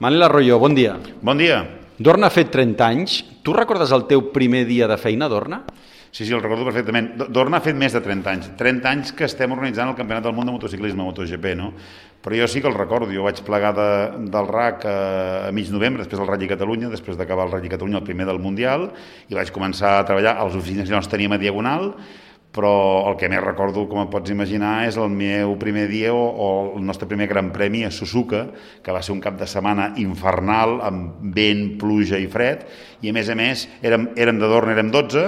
Manel Arroyo, bon dia. Bon dia. Dorna ha fet 30 anys. Tu recordes el teu primer dia de feina, Dorna? Sí, sí, el recordo perfectament. Dorna ha fet més de 30 anys. 30 anys que estem organitzant el Campionat del Món de Motociclisme, MotoGP, no? Però jo sí que el recordo. Jo vaig plegar de, del RAC a, a mig novembre, després del Rally Catalunya, després d'acabar el Rally Catalunya, el primer del Mundial, i vaig començar a treballar a les oficines que no teníem a Diagonal, però el que més recordo, com et pots imaginar, és el meu primer dia o, o el nostre primer gran premi a Suzuka, que va ser un cap de setmana infernal, amb vent, pluja i fred, i a més a més érem, érem de Dorna, érem 12,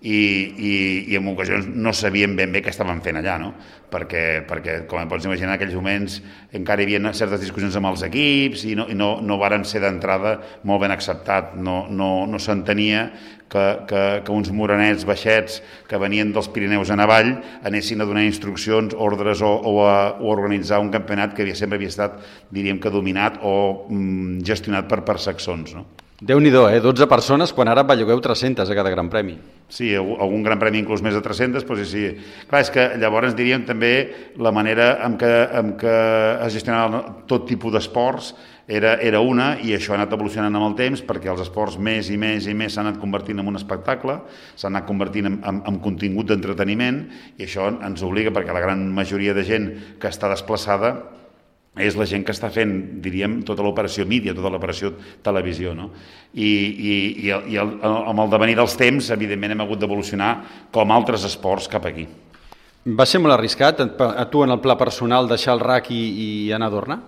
i, i, i en ocasions no sabíem ben bé què estaven fent allà, no? Perquè, perquè com pots imaginar, en aquells moments encara hi havia certes discussions amb els equips i no, i no, no varen ser d'entrada molt ben acceptat. No, no, no s'entenia que, que, que uns morenets baixets que venien dels Pirineus en avall anessin a donar instruccions, ordres o, o, a, o a organitzar un campionat que havia, sempre havia estat, diríem que, dominat o mm, gestionat per, per saxons, no? Déu-n'hi-do, eh? 12 persones, quan ara bellugueu 300 a cada Gran Premi. Sí, algun Gran Premi inclús més de 300, doncs sí. Clar, és que llavors diríem també la manera en què, en què es gestionava tot tipus d'esports era, era una i això ha anat evolucionant amb el temps perquè els esports més i més i més s'han anat convertint en un espectacle, s'han anat convertint en, en, en contingut d'entreteniment i això ens obliga perquè la gran majoria de gent que està desplaçada és la gent que està fent, diríem, tota l'operació mídia, tota l'operació televisió. No? I, i, i, el, i el, amb el devenir dels temps, evidentment, hem hagut d'evolucionar com altres esports cap aquí. Va ser molt arriscat a tu en el pla personal deixar el RAC i, i anar a Dorna?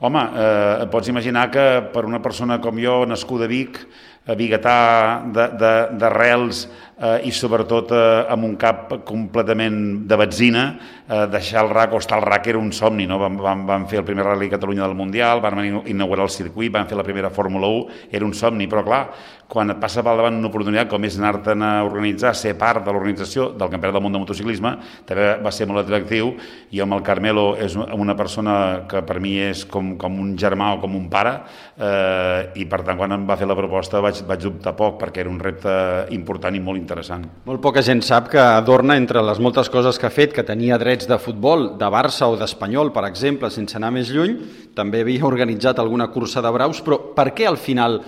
Home, eh, pots imaginar que per una persona com jo, nascuda a Vic, a biguetà d'arrels eh, i sobretot eh, amb un cap completament de benzina, eh, deixar el RAC o estar al RAC era un somni, no? Vam, vam, vam fer el primer Rally Catalunya del Mundial, vam inaugurar el circuit, vam fer la primera Fórmula 1, era un somni, però clar, quan et passa pel davant una oportunitat com és anar-te'n a organitzar, ser part de l'organització del Campionat del Món de Motociclisme, també va ser molt atractiu, i amb el Carmelo és una persona que per mi és com, com un germà o com un pare, eh, i per tant quan em va fer la proposta vaig, vaig dubtar poc, perquè era un repte important i molt interessant. Molt poca gent sap que Adorna, entre les moltes coses que ha fet, que tenia drets de futbol, de Barça o d'Espanyol, per exemple, sense anar més lluny, també havia organitzat alguna cursa de braus, però per què al final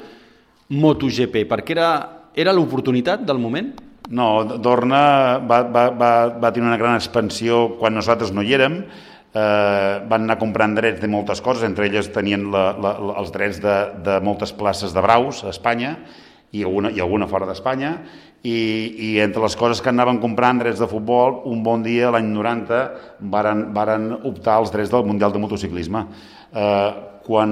MotoGP? Perquè era, era l'oportunitat del moment? No, Dorna va, va, va, va tenir una gran expansió quan nosaltres no hi érem, eh, van anar comprant drets de moltes coses, entre elles tenien la, la, els drets de, de moltes places de braus a Espanya i alguna, i alguna fora d'Espanya, i, i entre les coses que anaven comprant drets de futbol, un bon dia, l'any 90, varen, varen optar als drets del Mundial de Motociclisme. Eh, quan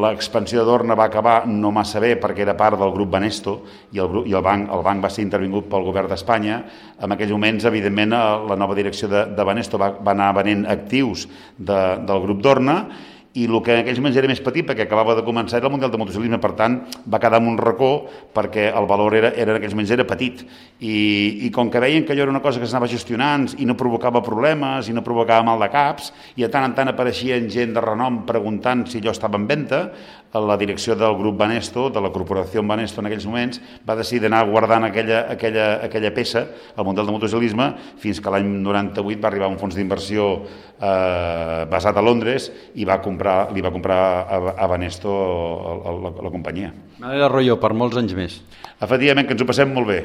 l'expansió d'Orna va acabar no massa bé perquè era part del grup Banesto i el, grup, i el, banc, el banc va ser intervingut pel govern d'Espanya, en aquells moments, evidentment, eh, la nova direcció de, de Banesto va, va anar venent actius de, del grup d'Orna i el que en aquells moments era més petit perquè acabava de començar era el Mundial de Motociclisme, per tant va quedar en un racó perquè el valor era, era en aquells moments era petit. I, i com que veien que allò era una cosa que s'anava gestionant i no provocava problemes i no provocava mal de caps i de tant en tant apareixien gent de renom preguntant si allò estava en venda la direcció del grup Banesto, de la corporació Banesto en aquells moments, va decidir anar guardant aquella, aquella, aquella peça, el Mundial de Motociclisme, fins que l'any 98 va arribar un fons d'inversió eh, basat a Londres i va comprar, li va comprar a, a Banesto la, la, la companyia. Manel Arroyo, per molts anys més. Efectivament, que ens ho passem molt bé.